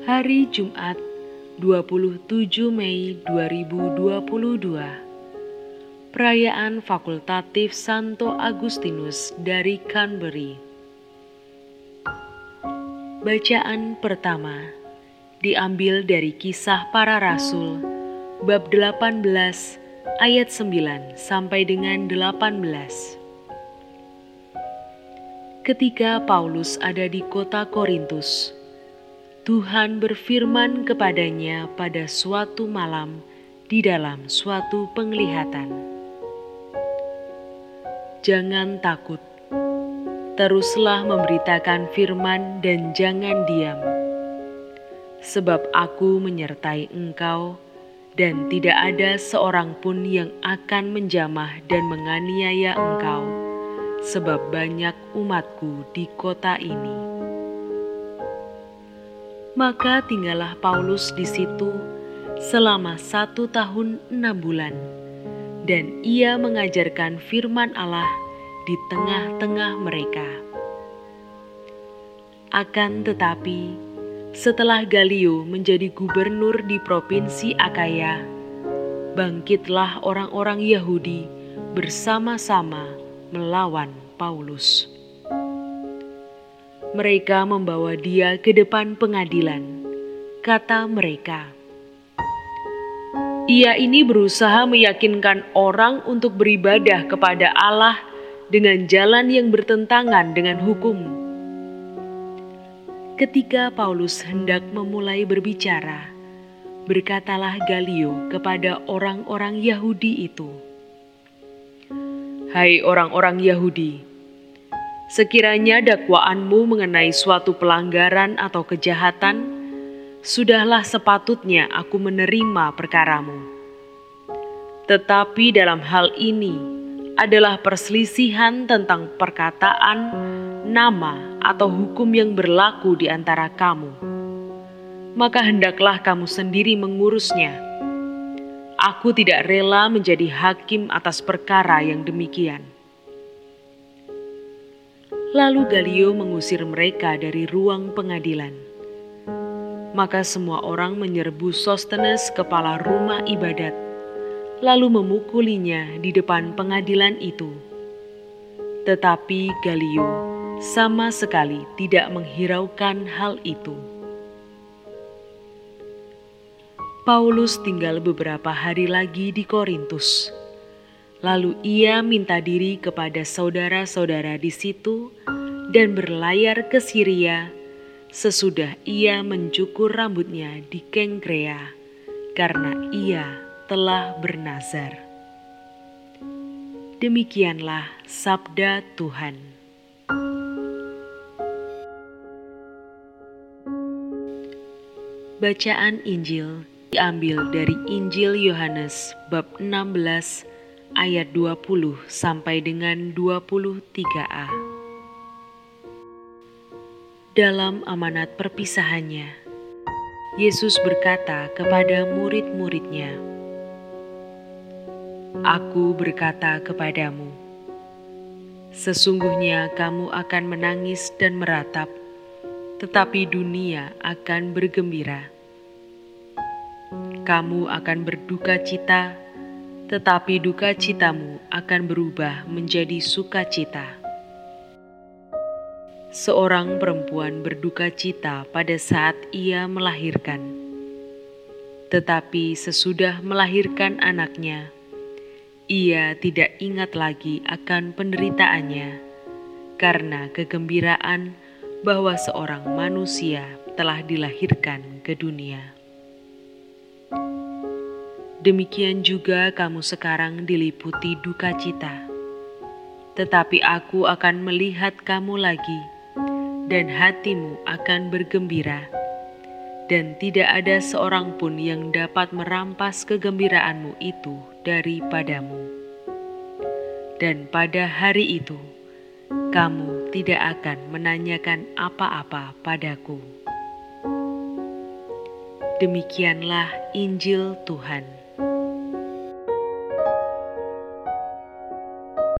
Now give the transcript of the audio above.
Hari Jumat 27 Mei 2022 Perayaan Fakultatif Santo Agustinus dari Canterbury Bacaan pertama diambil dari Kisah Para Rasul bab 18 ayat 9 sampai dengan 18 Ketika Paulus ada di kota Korintus, Tuhan berfirman kepadanya pada suatu malam di dalam suatu penglihatan. Jangan takut, teruslah memberitakan firman dan jangan diam. Sebab aku menyertai engkau dan tidak ada seorang pun yang akan menjamah dan menganiaya engkau sebab banyak umatku di kota ini. Maka tinggallah Paulus di situ selama satu tahun enam bulan, dan ia mengajarkan firman Allah di tengah-tengah mereka. Akan tetapi, setelah Galio menjadi gubernur di provinsi Akaya, bangkitlah orang-orang Yahudi bersama-sama melawan Paulus. Mereka membawa dia ke depan pengadilan. Kata mereka, "Ia ini berusaha meyakinkan orang untuk beribadah kepada Allah dengan jalan yang bertentangan dengan hukum." Ketika Paulus hendak memulai berbicara, berkatalah Galio kepada orang-orang Yahudi itu, Hai orang-orang Yahudi, sekiranya dakwaanmu mengenai suatu pelanggaran atau kejahatan, sudahlah sepatutnya aku menerima perkaramu. Tetapi dalam hal ini adalah perselisihan tentang perkataan, nama, atau hukum yang berlaku di antara kamu. Maka hendaklah kamu sendiri mengurusnya Aku tidak rela menjadi hakim atas perkara yang demikian. Lalu Galio mengusir mereka dari ruang pengadilan. Maka semua orang menyerbu Sostenes kepala rumah ibadat, lalu memukulinya di depan pengadilan itu. Tetapi Galio sama sekali tidak menghiraukan hal itu. Paulus tinggal beberapa hari lagi di Korintus. Lalu ia minta diri kepada saudara-saudara di situ dan berlayar ke Syria sesudah ia mencukur rambutnya di Kengkrea karena ia telah bernazar. Demikianlah sabda Tuhan. Bacaan Injil diambil dari Injil Yohanes bab 16 ayat 20 sampai dengan 23a. Dalam amanat perpisahannya, Yesus berkata kepada murid-muridnya, Aku berkata kepadamu, sesungguhnya kamu akan menangis dan meratap, tetapi dunia akan bergembira kamu akan berduka cita, tetapi duka citamu akan berubah menjadi sukacita. Seorang perempuan berduka cita pada saat ia melahirkan, tetapi sesudah melahirkan anaknya, ia tidak ingat lagi akan penderitaannya karena kegembiraan bahwa seorang manusia telah dilahirkan ke dunia. Demikian juga kamu sekarang diliputi duka cita. Tetapi aku akan melihat kamu lagi, dan hatimu akan bergembira, dan tidak ada seorang pun yang dapat merampas kegembiraanmu itu daripadamu. Dan pada hari itu, kamu tidak akan menanyakan apa-apa padaku. Demikianlah Injil Tuhan.